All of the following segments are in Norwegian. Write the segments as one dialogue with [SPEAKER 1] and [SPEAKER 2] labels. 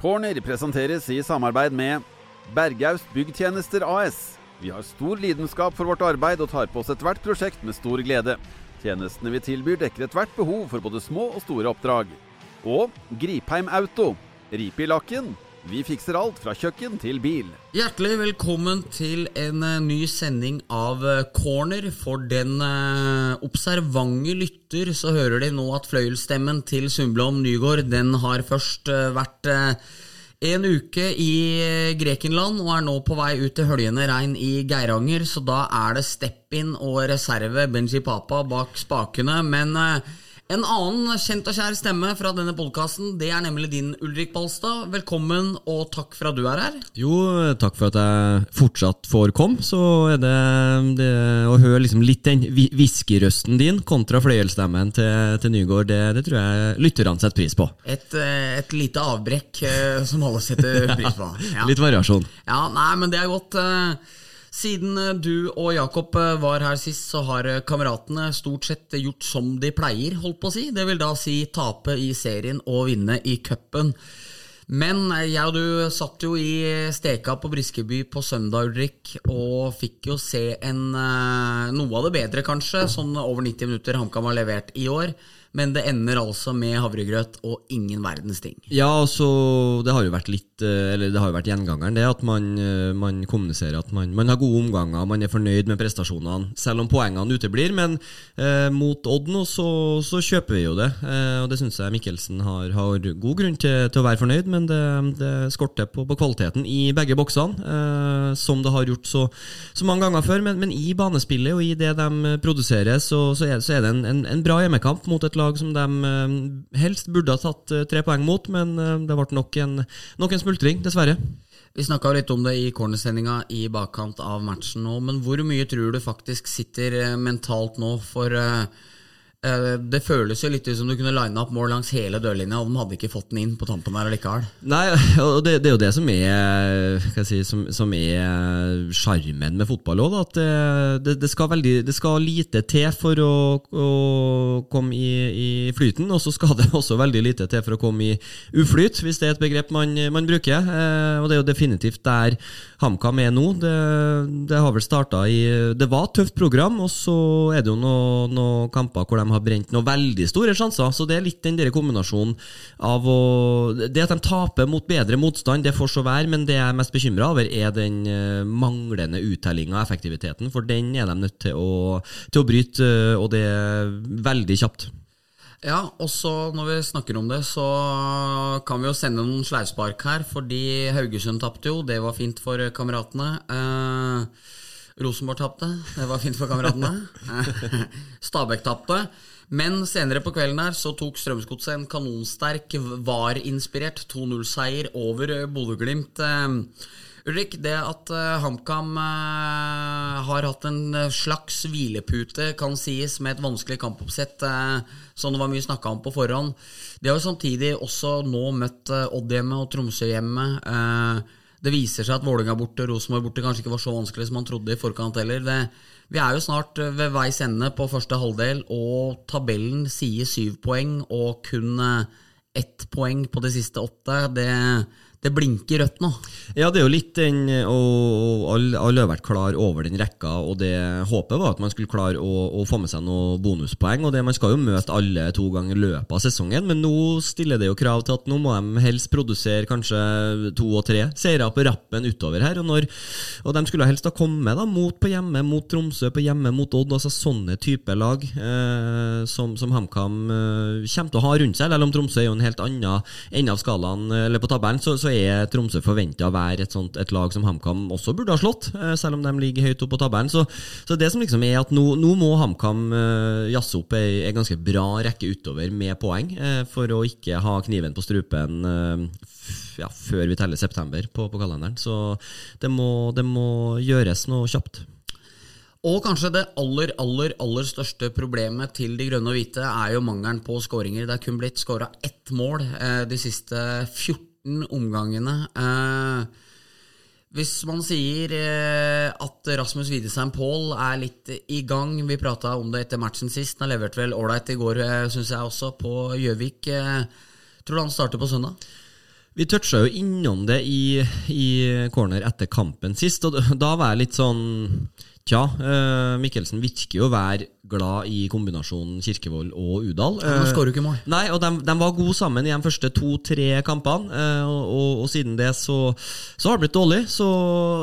[SPEAKER 1] Corner presenteres i samarbeid med Bergaust Byggtjenester AS. Vi har stor lidenskap for vårt arbeid og tar på oss ethvert prosjekt med stor glede. Tjenestene vi tilbyr dekker ethvert behov for både små og store oppdrag. Og Gripheim Auto. Rip i lakken. Vi fikser alt fra kjøkken til bil.
[SPEAKER 2] Hjertelig velkommen til en eh, ny sending av eh, Corner. For den eh, observante lytter så hører de nå at fløyelstemmen til Sundblom Nygård den har først vært en uke i Grekenland og er nå på vei ut til høljende regn i Geiranger, så da er det step-in og reserve Benji Papa bak spakene. Men en annen kjent og kjær stemme fra denne podkasten, det er nemlig din, Ulrik Balstad. Velkommen, og takk for at du er her.
[SPEAKER 3] Jo, takk for at jeg fortsatt får komme. Så er det, det å høre liksom litt den hviskerøsten din kontra fløyelstemmen til, til Nygård, det, det tror jeg lytterne setter pris på.
[SPEAKER 2] Et, eh, et lite avbrekk eh, som alle setter pris på. Ja.
[SPEAKER 3] Litt variasjon.
[SPEAKER 2] Ja, nei, men det er godt. Siden eh, du og Jakob eh, var her sist, så har eh, kameratene stort sett gjort som de pleier, holdt på å si. Det vil da si tape i serien og vinne i cupen. Men jeg og du satt jo i steka på Briskeby på søndag, Ulrik, og fikk jo se en, noe av det bedre, kanskje, sånn over 90 minutter HamKam har levert i år. Men det ender altså med havregrøt og ingen verdens ting.
[SPEAKER 3] Ja, altså, det har jo vært litt eh, Eller det har jo vært gjengangeren, det at man, eh, man kommuniserer at man, man har gode omganger, man er fornøyd med prestasjonene, selv om poengene uteblir. Men eh, mot Odd nå, så, så kjøper vi jo det. Eh, og det syns jeg Mikkelsen har, har god grunn til, til å være fornøyd, men det, det skorter på, på kvaliteten i begge boksene, eh, som det har gjort så, så mange ganger før. Men, men i banespillet og i det de produserer, så, så, er, så er det en, en, en bra hjemmekamp mot et lag som de eh, helst burde ha tatt eh, tre poeng mot, men eh, det ble nok en, nok en smultring, dessverre.
[SPEAKER 2] Vi snakka litt om det i cornersendinga i bakkant av matchen nå, men hvor mye tror du faktisk sitter mentalt nå? For eh, det føles jo litt ut som du kunne line opp mål langs hele dørlinja, og de hadde ikke fått den inn på tampen der allikevel.
[SPEAKER 3] Nei, og det, det er jo det som er jeg si, som, som er sjarmen med fotball òg. At det, det, skal det skal lite til for å, å komme i, i flyten, og så skal det også veldig lite til for å komme i uflyt, hvis det er et begrep man, man bruker. Eh, og det er jo definitivt der HamKam er nå. Det har vel starta i Det var et tøft program, og så er det jo noen noe kamper hvor de har brent noen veldig store sjanser. Så det er litt den der kombinasjonen av å Det at de taper mot bedre motstand, det får så være, men det jeg er mest bekymra over, er den eh, manglende uttellinga av effektiviteten. For den er de nødt til å, til å bryte, eh, og det er veldig kjapt.
[SPEAKER 2] Ja, og så når vi snakker om det, så kan vi jo sende noen sleivspark her, fordi Haugesund tapte jo, det var fint for kameratene. Eh, Rosenborg tapte, det var fint for kameratene. Stabæk tapte. Men senere på kvelden her så tok Strømsgodset en kanonsterk VAR-inspirert 2-0-seier over eh, Bodø-Glimt. Eh, Ulrik, det at eh, HamKam har hatt en slags hvilepute, kan sies, med et vanskelig kampoppsett, som det var mye snakka om på forhånd. De har jo samtidig også nå møtt Odd hjemme og Tromsø hjemme. Det viser seg at Vålerenga borte Rosenborg borte kanskje ikke var så vanskelig som man trodde i forkant heller. Det, vi er jo snart eh, ved veis ende på første halvdel, og tabellen sier syv poeng og kun eh, ett poeng på de siste åtte. Det, det blinker rødt nå.
[SPEAKER 3] Ja, det er jo litt den Og alle, all har vært klar over den rekka, og det håpet var at man skulle klare å, å få med seg noen bonuspoeng. Og det, Man skal jo møte alle to ganger i løpet av sesongen, men nå stiller det jo krav til at nå må de helst produsere kanskje to og tre seire på rappen utover her. Og, når, og de skulle helst ha kommet da, mot på hjemme, mot Tromsø, på hjemme mot Odd. altså Sånne type lag eh, som, som HamKam eh, kommer til å ha rundt seg. Selv om Tromsø er jo en helt annen ende av skalaen eh, eller på tabellen, så, så er Tromsø forventa å være et, sånt, et lag som HamKam også burde ha slått, eh, selv om de ligger høyt oppe på tabellen. Så, så det som liksom er at nå, nå må HamKam eh, jazze opp ei, ganske bra rekke utover med poeng, eh, for å ikke ha kniven på strupen ja, før vi teller september på, på kalenderen. Så det må, det må gjøres noe kjapt.
[SPEAKER 2] Og kanskje det aller, aller, aller største problemet til de grønne og hvite er jo mangelen på skåringer. Det er kun blitt skåra ett mål de siste 14 omgangene. Eh, hvis man sier eh, at Rasmus Widesheim Paul er litt i gang Vi prata om det etter matchen sist. Han leverte vel ålreit i går, eh, syns jeg også, på Gjøvik. Tror du han starter på søndag?
[SPEAKER 3] Vi toucha jo innom det i, i corner etter kampen sist, og da var jeg litt sånn Tja, Mikkelsen virker jo å være glad i kombinasjonen Kirkevold og Udal.
[SPEAKER 2] Ja, ikke mål.
[SPEAKER 3] Nei, og de, de, var gode sammen i de første to-tre kampene. Uh, og, og, og, siden det så, så, har det blitt dårlig. Så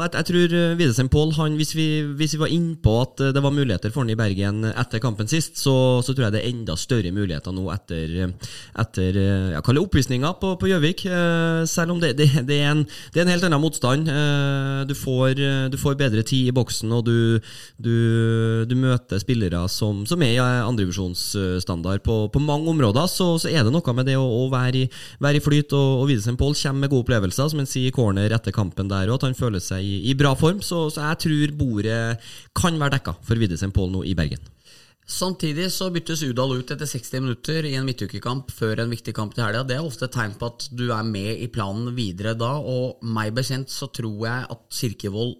[SPEAKER 3] jeg, jeg tror Widesen Pål hvis, hvis, vi var innpå at det var muligheter for han i Bergen etter kampen sist, så, så, tror jeg det er enda større muligheter nå etter, etter jeg kaller oppvisninga på Gjøvik. Selv om det, det, det, er en, det, er en, helt annen motstand. du, får, du får bedre tid i boksen, og du du, du, møter spillere som, som er i andredivisjonsstandard på, på mange områder, så, så, er det noe med det å, å være, i, være, i, flyt. Og, og Widesen Pål kommer med gode opplevelser, som han sier i corner etter kampen der, og at han føler seg i, i bra form. Så, så, jeg tror bordet kan være dekka for Widesen Pål nå i Bergen.
[SPEAKER 2] Samtidig så byttes Udal ut etter 60 minutter i en midtukekamp før en viktig kamp til helga. Det er ofte et tegn på at du er med i planen videre da, og meg bekjent så tror jeg at Kirkevold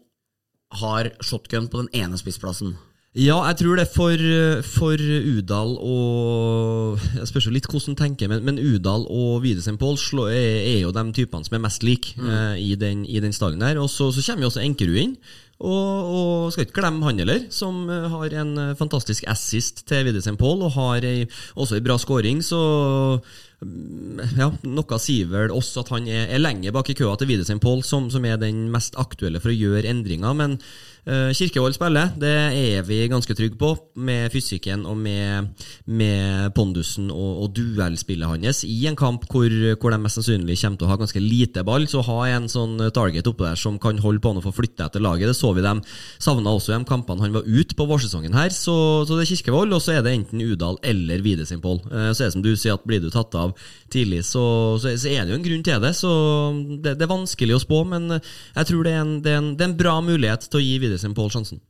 [SPEAKER 2] har shotgun på den ene spissplassen.
[SPEAKER 3] Ja, jeg tror det for, for Udal og Jeg spørs jo litt hvordan du tenker, men, men Udal og Widesheim Pål er, er, jo de typene som er mest like mm. eh, i, den, i den stallen der. Og så, så kommer jo også Enkerud inn. Og, og, skal ikke glemme han heller, som eh, har en eh, fantastisk assist til Widesheim Pål, og har ei, også en bra scoring, så ja, Noe sier vel også at han er, er lenger bak i køa til Widersen Pål, som, som, er den mest aktuelle for å gjøre endringer. Men uh, Kirkevold spiller, det er vi ganske trygge på, med fysikken og med, med pondusen og, og duellspillet hans. I en kamp hvor, hvor, de mest sannsynlig kommer til å ha ganske lite ball, så ha en sånn target oppe der som kan holde på og få flytte etter laget. Det så vi dem savna også i de kampene han var ute på vårsesongen her. Så, så, det er Kirkevold, og så er det enten Udal eller Widersen Pål. Uh, så er det som du sier, at blir du tatt av tidlig, så, så, så er det jo en grunn til det. Så det, det er vanskelig å spå, men jeg tror det er en, det er en, det er en bra mulighet til å gi videre sin Pål sjansen.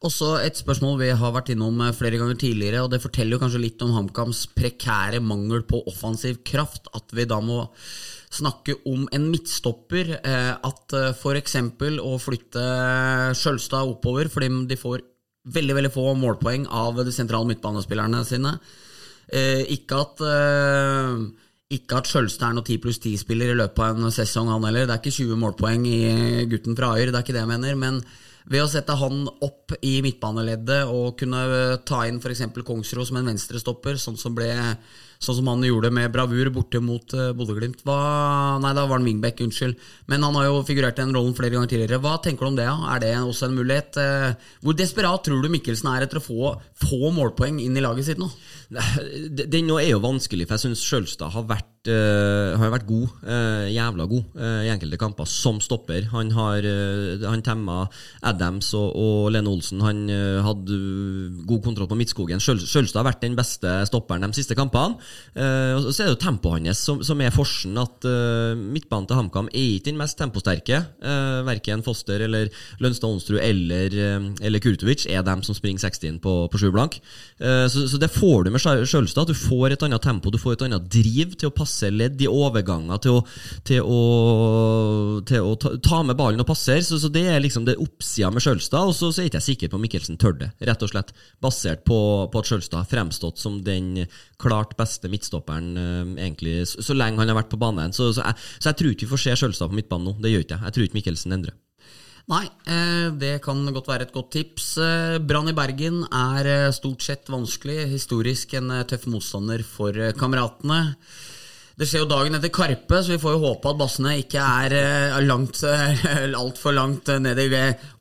[SPEAKER 2] Også et spørsmål vi har vært innom eh, flere ganger tidligere, og det forteller jo kanskje litt om HamKams prekære mangel på offensiv kraft, at vi da må snakke om en midtstopper. Eh, at eh, f.eks. å flytte Skjølstad oppover fordi de får veldig veldig få målpoeng av de sentrale midtbanespillerne sine. Ikke at ikke at Skjølstad er noen 10 pluss 10-spiller i løpet av en sesong, han heller. Det er ikke 20 målpoeng i gutten fra Ayer, det er ikke det jeg mener. Men ved å sette han opp i midtbaneleddet og kunne ta inn f.eks. Kongsro som en venstrestopper, sånn som, ble, sånn som han gjorde med bravur borte mot uh, Bodø-Glimt Nei, da var han wingback, unnskyld. Men han har jo figurert i den rollen flere ganger tidligere. Hva tenker du om det? Ja? Er det også en mulighet? Uh, hvor desperat tror du Mikkelsen er etter å få, få målpoeng inn i laget sitt nå?
[SPEAKER 3] Den nå er jo vanskelig, for jeg syns Sjølstad har vært uh, har vært god, uh, jævla god, uh, i enkelte kamper som stopper. Han har han temma Adams og, og Lene Olsen. Han hadde god kontroll på Midtskogen. Sjølstad har vært den beste stopperen de siste kampene. Så er det jo tempoet hans som, som, er forsen. At midtbanen til HamKam er ikke den mest temposterke. verken Foster eller Lønstad Onsrud eller, eller Kurtovic er dem som springer 60 på, på sju blank. Så, så, det får du med Sjølstad. Du får et annet tempo, du får et annet driv til å passe passeledd i overganger til å, til å, til å ta, ta, med ballen og passere. Så, så, det er liksom det oppsida med Sjølstad. Og så, så er ikke jeg sikker på om Mikkelsen tør det, rett og slett. Basert på, på at Sjølstad har fremstått som den klart beste midtstopperen uh, egentlig så, så, lenge han har vært på banen. Så, jeg, så jeg tror ikke vi får se Sjølstad på midtbanen nå. Det gjør ikke jeg. Jeg tror ikke Mikkelsen endrer.
[SPEAKER 2] Nei, eh, det kan godt være et godt tips. Eh, Brann i Bergen er stort sett vanskelig. Historisk en tøff motstander for kameratene. Det skjer jo dagen etter Karpe, så vi får jo håpe at bassene ikke er uh, langt, uh, altfor langt uh, ned i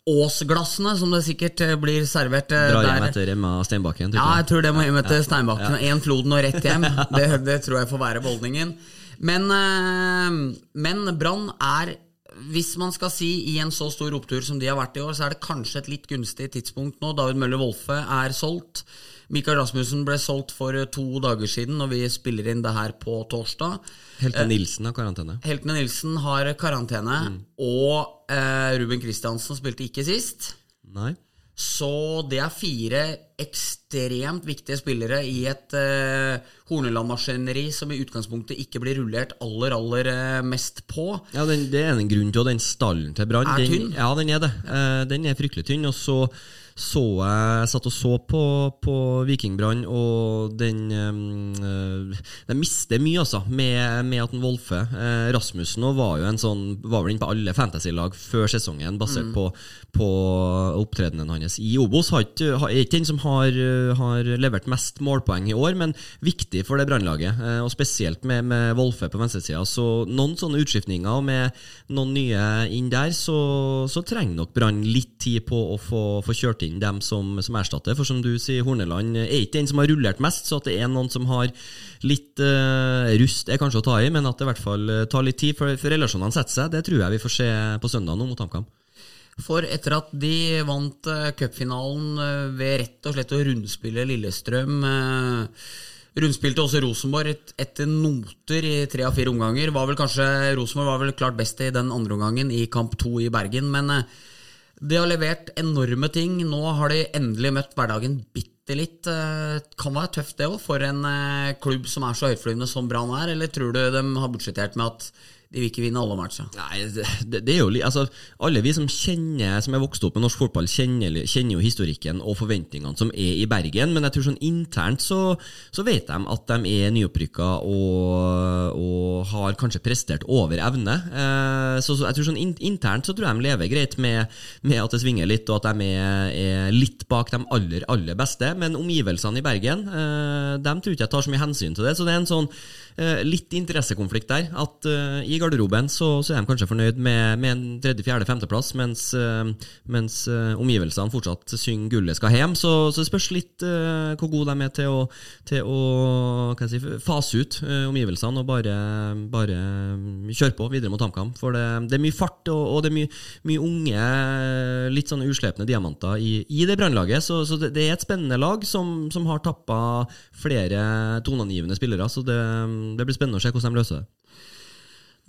[SPEAKER 2] Åsglassene, som det sikkert blir servert der.
[SPEAKER 3] Dra hjem etter Emma Steinbakken?
[SPEAKER 2] Ja, jeg tror det må hjem etter ja. Steinbakken. Én ja. Floden og rett hjem. det, det, tror jeg får være beholdningen. Men, men Brann er hvis man skal si i en så stor opptur som de har vært i år, så er det kanskje et litt gunstig tidspunkt nå. David Møller Wolfe er solgt. Mikael Rasmussen ble solgt for eh, to dager siden, når vi spiller inn det her på torsdag.
[SPEAKER 3] Heltene eh, Nilsen har karantene.
[SPEAKER 2] Heltene Nilsen har karantene. Mm. Og eh, Ruben Kristiansen spilte ikke sist.
[SPEAKER 3] Nei.
[SPEAKER 2] Så det er fire ekstremt viktige spillere i et eh, Horneland-maskineri som i utgangspunktet ikke blir rullert aller, aller eh, mest på.
[SPEAKER 3] Ja, den, Det er en grunn til at den stallen til Brann
[SPEAKER 2] er tynn.
[SPEAKER 3] Ja, den er det. Eh, den er fryktelig tynn. Og så så jeg satt og så på, på Vikingbrann, og den øh, De mister mye, altså, med, med at en Wolfe eh, Rasmussen var jo en sånn Var vel inne på alle fantasy-lag før sesongen, basert på, på opptredenen hans i Obos. Har ikke, har, er ikke den som har, har levert mest målpoeng i år, men viktig for det brannlaget. Eh, og spesielt med, med Wolfe på venstresida. Så noen sånne utskiftninger, med noen nye inn der, så, så trenger nok Brann litt tid på å få, få kjørt inn dem som, som, erstatter. For som du sier, Horneland er ikke den som har rullert mest, så at det er noen som har litt uh, rust, er kanskje å ta i, men at det i hvert fall tar litt tid før, før relasjonene setter seg, det tror jeg vi får se på søndag nå mot HamKam.
[SPEAKER 2] For etter at de vant uh, cupfinalen ved rett og slett å rundspille Lillestrøm Rundspilte også Rosenborg et, etter noter i tre av fire omganger. Var vel kanskje, Rosenborg var vel klart best i den andre omgangen, i kamp to i Bergen. Men uh, de har levert enorme ting. Nå har de endelig møtt hverdagen bitte litt. Uh, kan være tøft, det òg, for en klubb som er så høytflyvende som Brann er. Eller tror du de har budsjettert med at de vil ikke vinne alle matcher.
[SPEAKER 3] Nei, det, det, er jo altså, Alle vi som kjenner Som er vokst opp med norsk fotball, kjenner, kjenner, jo historikken og forventningene som er i Bergen. Men jeg tror sånn internt så, så vet de at de er nyopprykka og, og, har kanskje prestert over evne. Eh, så, så, jeg tror sånn in, internt så tror jeg de lever greit med, med, at det svinger litt, og at de er, er, litt bak de aller, aller beste. Men omgivelsene i Bergen, eh, de tror ikke jeg tar så mye hensyn til det. Så det er en sånn litt interessekonflikt der. At uh, i garderoben så, så, er de kanskje fornøyd med, med en tredje, fjerde, femteplass, mens, uh, mens uh, omgivelsene fortsatt synger 'gullet skal hjem'. Så, så det spørs litt hvor gode de er til å, til å si, fase ut omgivelsene og bare, bare kjøre på videre mot HamKam. For det, det, er mye fart, og, og det er mye, mye, unge, litt sånne uslepne diamanter i, i det brannlaget. Så, så det, det, er et spennende lag som, som har tappa flere toneangivende spillere. Så det det blir spennende å se hvordan de løser det.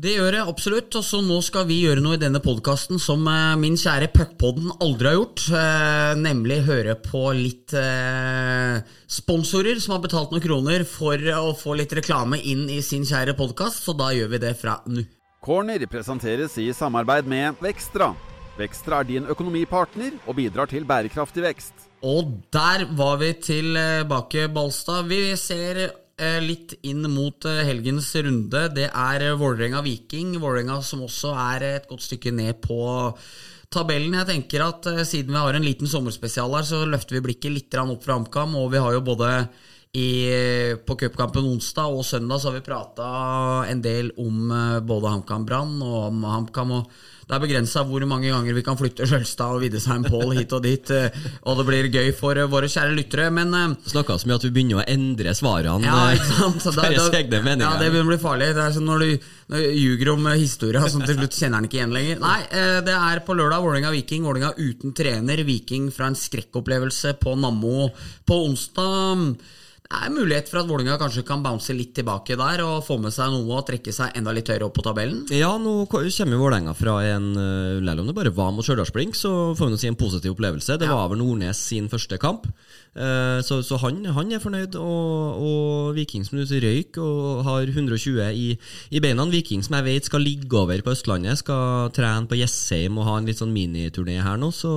[SPEAKER 2] Det gjør det absolutt. Og så nå skal vi gjøre noe i denne podkasten som eh, min kjære Puckpodden aldri har gjort. Eh, nemlig høre på litt eh, sponsorer som har betalt noen kroner for å få litt reklame inn i sin kjære podkast, så da gjør vi det fra nå.
[SPEAKER 1] Corner presenteres i samarbeid med Vekstra. Vekstra er din økonomipartner og bidrar til bærekraftig vekst.
[SPEAKER 2] Og der var vi tilbake, Balstad. Vi ser litt inn mot eh, helgens runde. Det er eh, Vålerenga-Viking. Vålerenga som også er et godt stykke ned på tabellen. Jeg tenker at Siden vi har en liten sommerspesial her, så løfter vi blikket litt opp fra HamKam. Og vi har jo både i, på cupkampen onsdag og søndag så har vi prata en del om både HamKam Brann og om HamKam. og det er begrensa hvor mange ganger vi kan flytte Skjølstad og Widdesheim Pål hit og dit, eh, og det blir gøy for eh, våre kjære lyttere, men eh,
[SPEAKER 3] Snakka så mye at vi begynner å endre svarene.
[SPEAKER 2] Ja, ikke sant? Da, da, ja, det begynner å bli farlig. Det er som når du, når du ljuger om historia, som til slutt kjenner den ikke igjen lenger. Nei, det er på lørdag Vålerenga-Viking. Vålerenga uten trener. Viking fra en skrekkopplevelse på Nammo på onsdag det er mulighet for at Vålinga kanskje kan bounce litt tilbake der og få med seg noe og trekke seg enda litt høyere opp på tabellen?
[SPEAKER 3] Ja, nå kommer Vålerenga fra en eh, Selv om det bare var mot Stjørdalsblink, så får vi si en positiv opplevelse. Det ja. var over Nordnes sin første kamp. Eh, så, så han, han, er fornøyd, og, og Viking som røyk og har 120 i, i, beina. Viking som jeg vet skal ligge over på Østlandet, skal trene på Jessheim og ha en litt sånn miniturné her nå. Så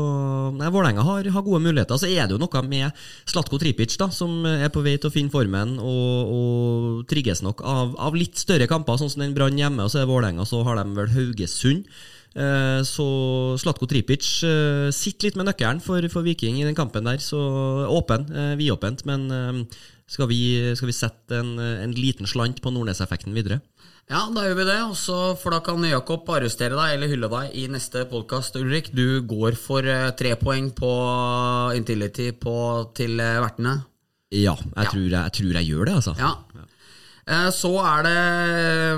[SPEAKER 3] nei, Vålerenga har, har, gode muligheter. Så er det jo noe med Slatko Tripic, da, som er på vei til å finne formen og, og trigges nok av, av, litt større kamper, sånn som den Brann hjemme, og så er Vålerenga, så har de vel Haugesund. Eh, så Slatko Tripic eh, sitter litt med nøkkelen for, for, Viking i den kampen der. Så åpen, eh, vidåpent. Men skal vi, skal vi sette en, en, liten slant på Nordnes-effekten videre?
[SPEAKER 2] Ja, da gjør vi det. Også, for da kan Jakob arrestere deg eller hylle deg i neste podkast, Ulrik. Du går for tre poeng på Intility på, til vertene.
[SPEAKER 3] Ja, jeg, ja. Tror jeg, jeg, tror jeg, gjør det, altså.
[SPEAKER 2] Ja. Eh, så er det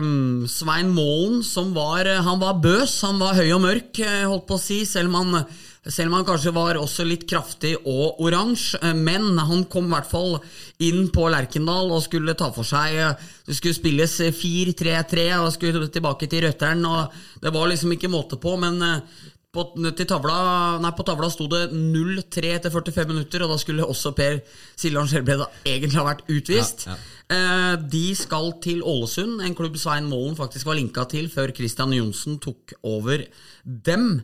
[SPEAKER 2] mm, Svein Målen som var Han var bøs, han var høy og mørk, eh, holdt på å si, selv om han, selv om han kanskje var også litt kraftig og oransje. Eh, men han kom i hvert fall inn på Lerkendal og skulle ta for seg Det skulle spilles 4-3-3 og skulle tilbake til Røtteren. Og det var liksom ikke måte på, men på, tavla, nei, på tavla sto det 0-3 etter 45 minutter, og da skulle også Per Siljan Skjelbred egentlig ha vært utvist. Ja, ja. Eh, de skal til Ålesund, en klubb Svein Målen faktisk var linka til før Christian Johnsen tok over dem.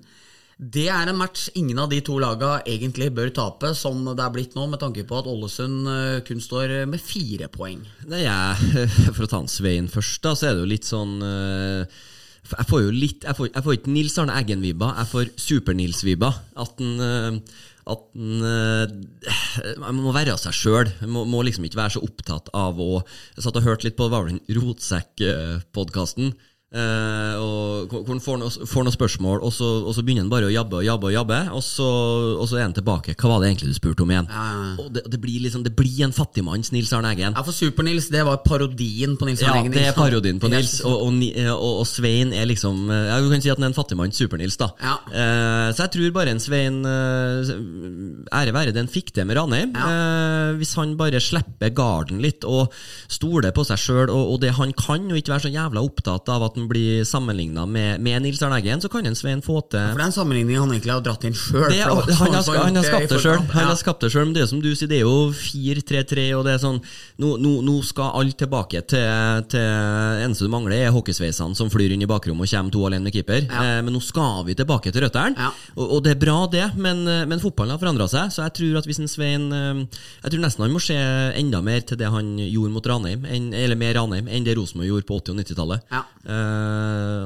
[SPEAKER 2] Det er en match ingen av de to laga egentlig bør tape, som det er blitt nå, med tanke på at Ålesund eh, kun står med fire poeng.
[SPEAKER 3] Nei, jeg, For å ta Svein først, da, så er det jo litt sånn eh, Jeg får jo litt Jeg får, jeg får ikke Nils Arne Eggen-vibba, jeg får Super-Nils-vibba. At den eh, at Man må være seg sjøl. Må, må liksom ikke være så opptatt av å Jeg satt og hørte litt på Rotsekk-podkasten. Uh, og hvor får, får noen spørsmål, og så, og så, begynner han bare å jabbe og jabbe, og jabbe og så, og så er han tilbake. Hva var det egentlig du spurte om igjen? Ja, ja. Og det, det, blir liksom, det blir en fattigmanns Nils Arne Eggen.
[SPEAKER 2] Ja, for Super-Nils det var parodien på Nils Arne
[SPEAKER 3] Eggen. Ja, det er parodien på Nils, og, og, Svein er liksom Ja, Du kan si at han er en fattigmanns Super-Nils, da. Ja. Uh, så jeg tror bare en Svein uh, Ære være den fikk det med Ranheim. hvis han bare slipper garden litt og stoler på seg sjøl og, det han kan, og ikke være så jævla opptatt av at han blir sammenligna med, med, Nils Arne Eggen, så kan en Svein få til
[SPEAKER 2] ja, For det er en sammenligning han egentlig har dratt inn sjøl.
[SPEAKER 3] Han, han. Han har skapt det sjøl, men det er som du sier, det er jo 4-3-3, og det er sånn Nå, nå, nå skal alle tilbake til, til eneste du mangler, er hockeysveisene som flyr inn i bakrommet og kommer to alene med keeper. Ja. Eh, men nå skal vi tilbake til røttene, og, og, det er bra, det, men, men fotballen har forandra seg, så jeg tror at hvis en Svein eh, Jeg tror nesten han må se enda mer til det han gjorde mot Ranheim, eller med Ranheim, enn det Rosenborg gjorde på 80- og 90-tallet. Ja. Uh,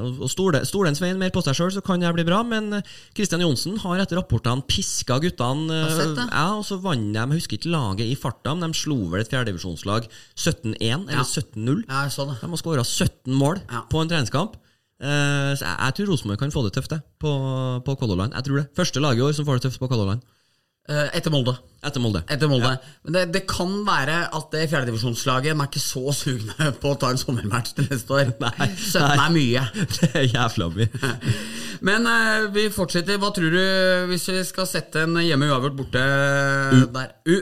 [SPEAKER 3] og Stoler en Svein mer på seg sjøl, så kan det bli bra. Men Kristian Johnsen har etter rapportene piska guttene. Uh, ja, og så vant de, jeg husker ikke laget i farta, men de slo vel et fjerdedivisjonslag 17-1 eller ja. 17-0.
[SPEAKER 2] Ja, de
[SPEAKER 3] har skåra 17 mål ja. på en treningskamp. Uh, så jeg, jeg tror Rosenborg kan få det tøft det, på, på Color Line. Jeg tror det. Første lag i år som får det tøft på Color Line.
[SPEAKER 2] Eh, etter Molde.
[SPEAKER 3] Etter Molde.
[SPEAKER 2] Etter Molde. Ja. Men det, det, kan være at det fjerdedivisjonslaget er ikke så sugne på å ta en sommermatch til neste år. Nei, 17 nei. er mye.
[SPEAKER 3] Det er jævla mye.
[SPEAKER 2] Men uh, vi fortsetter. Hva tror du hvis vi skal sette en hjemme uavgjort borte U. der? U.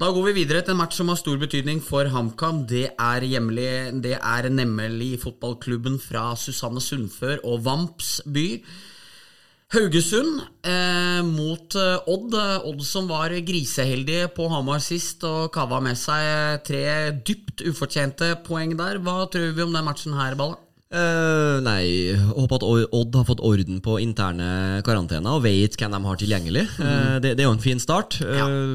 [SPEAKER 2] Da går vi videre til en match som har stor betydning for HamKam. Det er, hjemlig, det er nemlig fotballklubben fra Susanne Sundfør og Vamps by. Haugesund eh, mot eh, Odd. Odd som var griseheldige på Hamar sist og kava med seg tre dypt ufortjente poeng der. Hva tror vi om den matchen her, Balla?
[SPEAKER 3] Uh, nei, håper at Odd har fått orden på interne karantener og vet hvem de har tilgjengelig. Uh, det, det, er jo en fin start. Uh,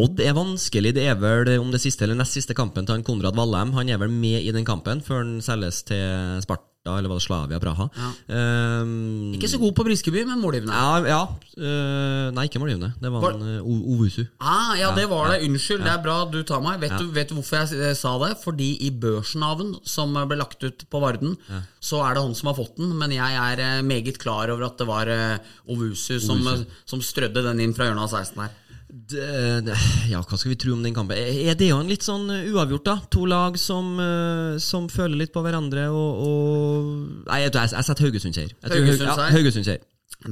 [SPEAKER 3] Odd er vanskelig. Det er vel om det siste eller nest siste kampen til han Konrad Vallem. Han er vel med i den kampen før han selges til Sparta eller var det Slavia Praha. Ja.
[SPEAKER 2] Um, ikke så god på Briskeby, men målgivende.
[SPEAKER 3] Ja, ja. Uh, nei, ikke målgivende. Det var, var en uh, Ovusu.
[SPEAKER 2] Ah, ja, det var det. Unnskyld, det er bra du tar meg. Vet, du, vet du hvorfor jeg sa det? Fordi i børsnaven som ble lagt ut på Varden, så er det han som har fått den, men jeg er uh, meget klar over at det var Ovusu som, som strødde den inn fra hjørnet av 16 her.
[SPEAKER 3] Det, det, ja, hva skal vi tro om den kampen? Er det jo en litt sånn eh, uavgjort, da? To lag som, uh, som føler litt på hverandre og, og Nei, jeg, jeg, jeg setter Haugesund-seier.
[SPEAKER 2] Haugesund
[SPEAKER 3] ja,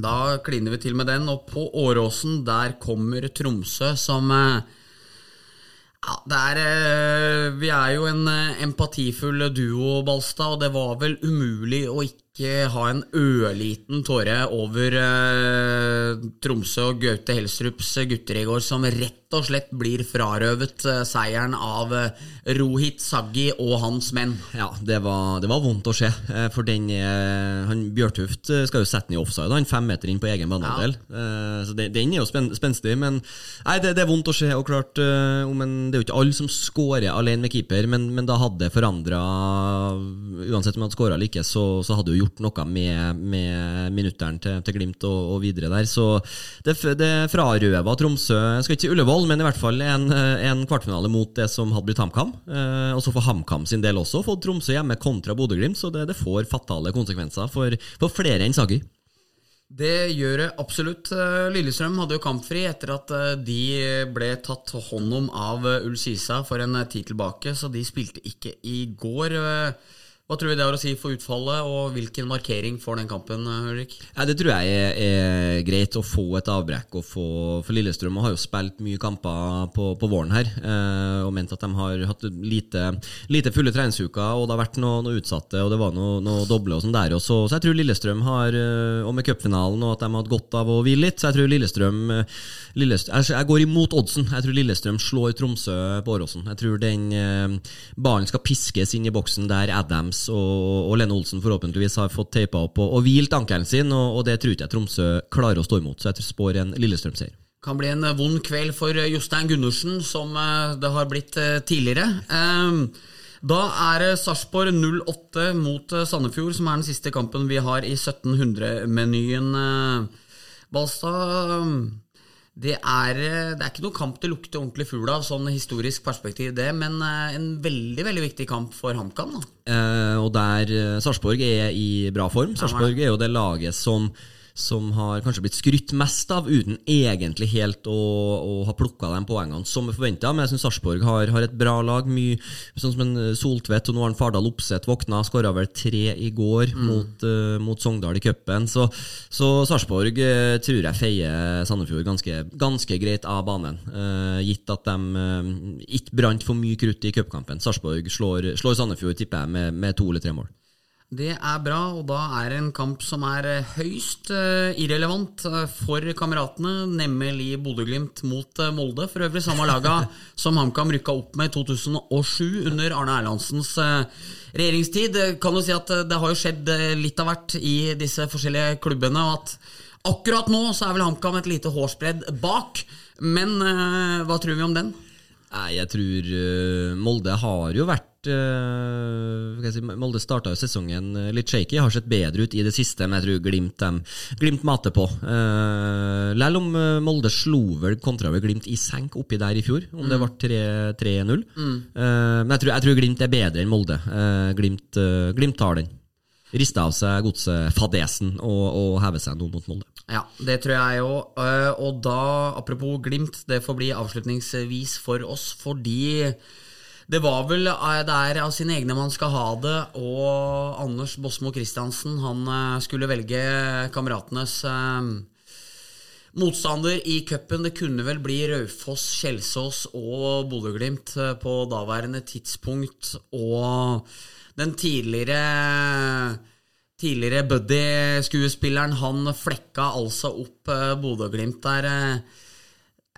[SPEAKER 2] da kliner vi til med den. Og på Åråsen, der kommer Tromsø som ja, ja, er, Vi er jo en empatifull duo, Balstad, og det var vel umulig å ikke ikke ha en ørliten tåre over eh, Tromsø og Gaute Helstrups gutter i går, som rett og slett blir frarøvet eh, seieren av eh, Rohit Saggi og hans menn.
[SPEAKER 3] Ja, det var, det var vondt å se. Eh, for den eh, han Bjørtuft eh, skal jo sette den i offside, han fem meter inn på egen banehalvdel. Ja. så den, den, er jo spen, spenstig. Men nei, det, det, er vondt å se. Og klart, men det er jo ikke alle som skårer alene med keeper, men, men da hadde det forandra Uansett om han hadde skåra eller ikke, så, så hadde jo gjort noe med, med minutteren til, til, Glimt og, og, videre der. Så det, det frarøva Tromsø Jeg skal ikke si Ullevål, men i hvert fall en, en kvartfinale mot det som hadde blitt HamKam. Eh, og så for HamKam sin del også fått Tromsø hjemme kontra Bodø-Glimt, så det, det, får fatale konsekvenser for, for flere enn Sagi.
[SPEAKER 2] Det gjør det absolutt. Eh, Lillestrøm hadde jo kampfri etter at eh, de ble tatt hånd om av Ull Sisa for en tid tilbake, så de spilte ikke i går. Hva tror vi det har å si for utfallet, og hvilken markering får den kampen? Ulrik?
[SPEAKER 3] Ja, det tror jeg er, er, greit å få et avbrekk. Og få, for Lillestrøm har jo spilt mye kamper på, på våren her, eh, og ment at de har hatt lite, lite fulle treningsuker, og det har vært noe, noe utsatte, og det var noe, noe doble og sånn der også. Så jeg tror Lillestrøm har, eh, og med cupfinalen, og at de har hatt godt av å hvile litt, så jeg tror Lillestrøm, eh, Lillestrøm Jeg går imot oddsen. Jeg tror Lillestrøm slår Tromsø på Åråsen. Jeg tror den eh, ballen skal piskes inn i boksen der Adams Marius og, og Lene Olsen forhåpentligvis har fått teipa opp og, og hvilt ankelen sin, og, og det tror ikke jeg Tromsø klarer å stå imot. Så jeg spår en Lillestrøm-seier.
[SPEAKER 2] Kan bli en vond kveld for Jostein Gundersen, som det har blitt tidligere. Da er Sarpsborg 08 mot Sandefjord, som er den siste kampen vi har i 1700-menyen. Balstad, det er, det er ikke noen kamp det lukter ordentlig fugl av, sånn historisk perspektiv, det, men en veldig veldig viktig kamp for HamKam.
[SPEAKER 3] Eh, og der Sarpsborg er i bra form. Sarpsborg er jo det laget som som har kanskje blitt skrytt mest av, uten egentlig helt å, å ha plukka de poengene som vi forventa. Men jeg syns Sarpsborg har, har, et bra lag. Mye, sånn som en Soltvedt, og nå har Fardal Opseth våkna. Skåra vel tre i går mm. mot, uh, mot, Sogndal i cupen. Så, så Sarpsborg uh, tror jeg feier Sandefjord ganske, ganske greit av banen. Uh, gitt at de ikke brant for mye krutt i cupkampen. Sarpsborg slår, slår Sandefjord, tipper jeg, med, med to eller tre mål.
[SPEAKER 2] Det er bra, og da er det en kamp som er eh, høyst uh, irrelevant uh, for kameratene, nemlig Bodø-Glimt mot Molde. For øvrig samme laga som HamKam rykka opp med i 2007 under Arne Erlandsens regjeringstid. Kan du si at det har jo skjedd litt av hvert i disse forskjellige klubbene, og at akkurat nå så er vel HamKam et lite hårsbredd bak. Men hva tror vi om den?
[SPEAKER 3] Nei, jeg tror Molde har jo vært uh, si, Molde starta sesongen eh, litt shaky, har sett bedre ut i det siste, men jeg tror Glimt, dem, glimt mater på. Uh, Lell om Molde slo vel kontra ved Glimt i senk oppi der i fjor, om mm. det ble 3-0. Mm. Uh, men jeg tror, jeg tror, Glimt er bedre enn Molde. Uh, Glimt, Glimt tar den. Riste av seg godsefadesen og, og heve seg noe mot Molde.
[SPEAKER 2] Ja, det tror jeg òg. Og da, apropos Glimt, det får bli avslutningsvis for oss, fordi det var vel der det er av sine egne man skal ha det, og Anders Bosmo Christiansen han eh, skulle velge kameratenes eh, motstander i cupen. Det kunne vel bli Raufoss, Kjelsås og Bodø-Glimt på daværende tidspunkt. Og den tidligere Tidligere Buddy-skuespilleren, han flekka altså opp Bodø-Glimt der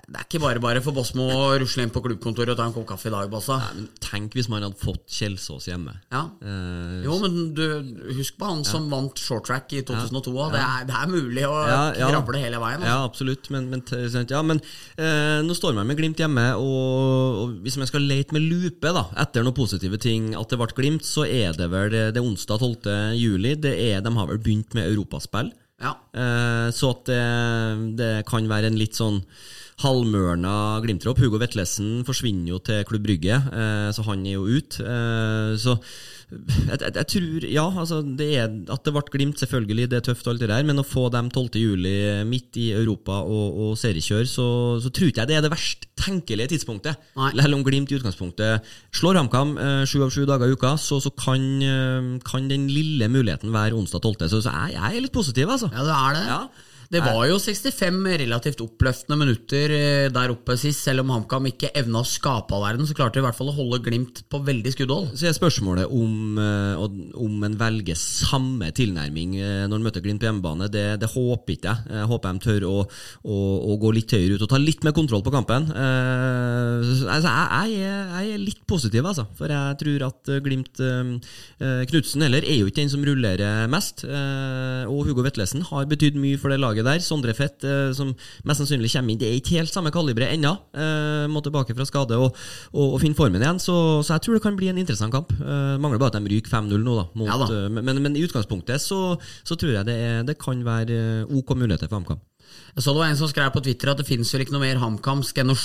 [SPEAKER 2] det er ikke bare bare for Bosmo å rusle inn på klubbkontoret og ta en kopp kaffe i dag. Bassa.
[SPEAKER 3] Nei, men Tenk hvis man hadde fått Kjelsås hjemme.
[SPEAKER 2] Ja. Eh, jo, men du, husk på han som vant short track i 2002. Ja. Det, er, det, er, mulig å ja, krable hele veien.
[SPEAKER 3] Altså. Ja, absolutt. Men, men, men eh, nå står man med Glimt hjemme, og, og hvis man skal lete med lupe da, etter noen positive ting at det ble Glimt, så er det vel det, det onsdag 12. juli. Det er, de har vel begynt med europaspill.
[SPEAKER 2] Ja.
[SPEAKER 3] Eh, så at det, det kan være en litt sånn halvmørna Glimt-tropp. Hugo Vetlesen forsvinner jo til Klubb Brygge, eh, så han er jo ute. Eh, så jeg, jeg, jeg, tror Ja, altså det er, at det ble Glimt, selvfølgelig, det er tøft, alt det der, men å få dem 12.07 midt i Europa og, og seriekjør, så, så tror ikke jeg det er det verst tenkelige tidspunktet. Selv om Glimt i utgangspunktet slår HamKam eh, sju av sju dager i uka, så, så kan, kan, den lille muligheten være onsdag 12. Så, så jeg, jeg, er litt positiv, altså.
[SPEAKER 2] Ja, det er det. Ja. Det var jo 65 relativt oppløftende minutter eh, der oppe sist. Selv om HamKam ikke evna å skape all verden, så klarte de i hvert fall å holde Glimt på veldig skuddhold.
[SPEAKER 3] Så er spørsmålet om, eh, om en velger samme tilnærming eh, når en møter Glimt på hjemmebane. Det, det håper ikke jeg. Jeg håper de tør å, å, å, gå litt høyere ut og ta litt mer kontroll på kampen. Altså, jeg, jeg, jeg, er litt positiv, altså. For jeg tror at Glimt Knutsen heller er jo ikke den som rullerer mest. Og Hugo Vetlesen har betydd mye for det laget laget der. Sondre Fett, eh, som mest sannsynlig kommer inn, det er ikke helt samme kalibre ennå. Eh, må tilbake fra skade og, og, og finne formen igjen. Så, så, jeg tror det kan bli en interessant kamp. Eh, mangler bare at de ryker 5-0 nå, da. Mot, ja, da. Men, men, i utgangspunktet så, så tror jeg det, er, det, kan være OK muligheter for HamKam.
[SPEAKER 2] Jeg så det var en som skrev på Twitter at det finnes vel ikke noe mer HamKamsk enn å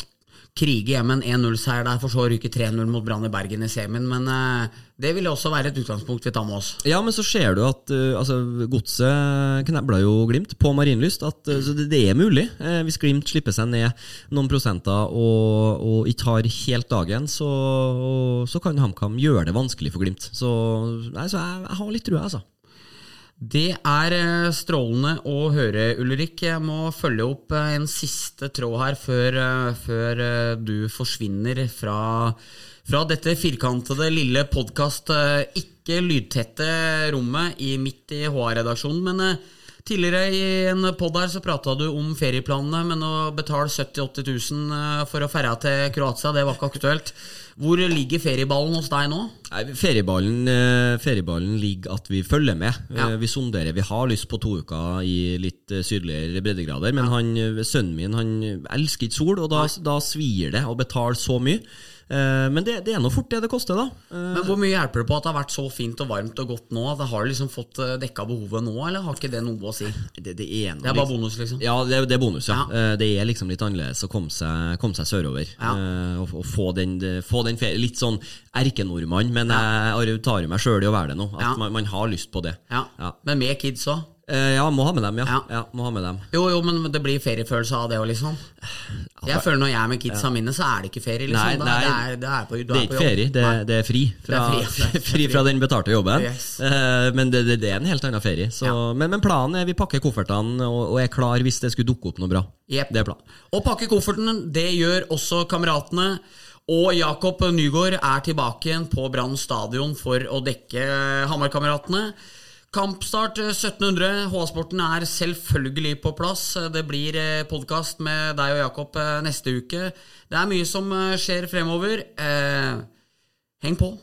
[SPEAKER 2] krige hjem en 1-0-seier der, for så å ryke 3-0 mot Brann i Bergen i semien. Men uh, det ville også være et utgangspunkt vi tar med oss.
[SPEAKER 3] Ja, men så ser du at uh, altså, godset knebla jo Glimt på Marienlyst. Uh, så det, det, er mulig. hvis Glimt slipper seg ned noen prosenter og, og ikke har helt dagen, så, og, så kan HamKam gjøre det vanskelig for Glimt. Så, nei, så jeg, jeg har litt trua, altså.
[SPEAKER 2] Det er eh, strålende å høre, Ulrik. Jeg må følge opp eh, en siste tråd her før, eh, før du forsvinner fra, fra dette firkantede, lille podkast, ikke lydtette rommet i, midt i HR-redaksjonen. Men Tidligere i en pod her så prata du om ferieplanene, men å betale 70 000-80 000 for å ferja til Kroatia, det var ikke aktuelt. Hvor ligger ferieballen hos deg nå?
[SPEAKER 3] Nei, ferieballen, eh, ferieballen ligger at vi følger med.
[SPEAKER 2] Ja.
[SPEAKER 3] Eh, Vi sonderer. Vi har lyst på to uker i litt eh, sydligere breddegrader, men han, eh, sønnen min han elsker ikke sol, og da, da svir det å betale så mye. Eh, Men det, det er nå fort det det koster, da. Eh,
[SPEAKER 2] Men Hvor mye hjelper det på at det har vært så fint og varmt og godt nå? At det Har liksom fått eh, dekka behovet nå, eller har ikke det noe å si?
[SPEAKER 3] Det, det er, noe
[SPEAKER 2] Det er bare bonus, liksom?
[SPEAKER 3] Ja, det, det er bonus, ja.
[SPEAKER 2] Ja.
[SPEAKER 3] Det er liksom litt annerledes å komme seg, komme seg sørover.
[SPEAKER 2] Ja.
[SPEAKER 3] eh, Og, og få den, få den ferie. Litt sånn erkenordmann, men jeg tar jo meg sjøl i å være det nå. At
[SPEAKER 2] Ja.
[SPEAKER 3] man, man har lyst på det.
[SPEAKER 2] Ja.
[SPEAKER 3] Ja.
[SPEAKER 2] Men med kids òg?
[SPEAKER 3] Eh, Ja, må ha med dem, ja.
[SPEAKER 2] Ja.
[SPEAKER 3] ja må ha med dem.
[SPEAKER 2] Jo, jo, men det blir feriefølelse av det òg, liksom. Jeg føler Når jeg er med kidsa mine, så er det ikke ferie. liksom
[SPEAKER 3] Nei,
[SPEAKER 2] Det er-
[SPEAKER 3] nei.
[SPEAKER 2] det er, det er, på,
[SPEAKER 3] Det er ikke ferie, det, det er fri. Fra,
[SPEAKER 2] Det er fri,
[SPEAKER 3] fri fra den betalte jobben.
[SPEAKER 2] Yes.
[SPEAKER 3] Uh, Men det, det, det er en helt annen ferie. Så, men, men planen er vi pakker koffertene og, og er klar hvis det skulle dukke opp noe bra.
[SPEAKER 2] Yep.
[SPEAKER 3] Det er planen.
[SPEAKER 2] Å pakke kofferten, det gjør også kameratene. Og Jakob Nygaard er tilbake igjen på Brann stadion for å dekke Hamar-kameratene. Kampstart eh, 1700. HA-sporten er selvfølgelig på plass. Det blir podkast med deg og Jakob eh, neste uke. Det er mye som eh, skjer fremover. Eh, heng på.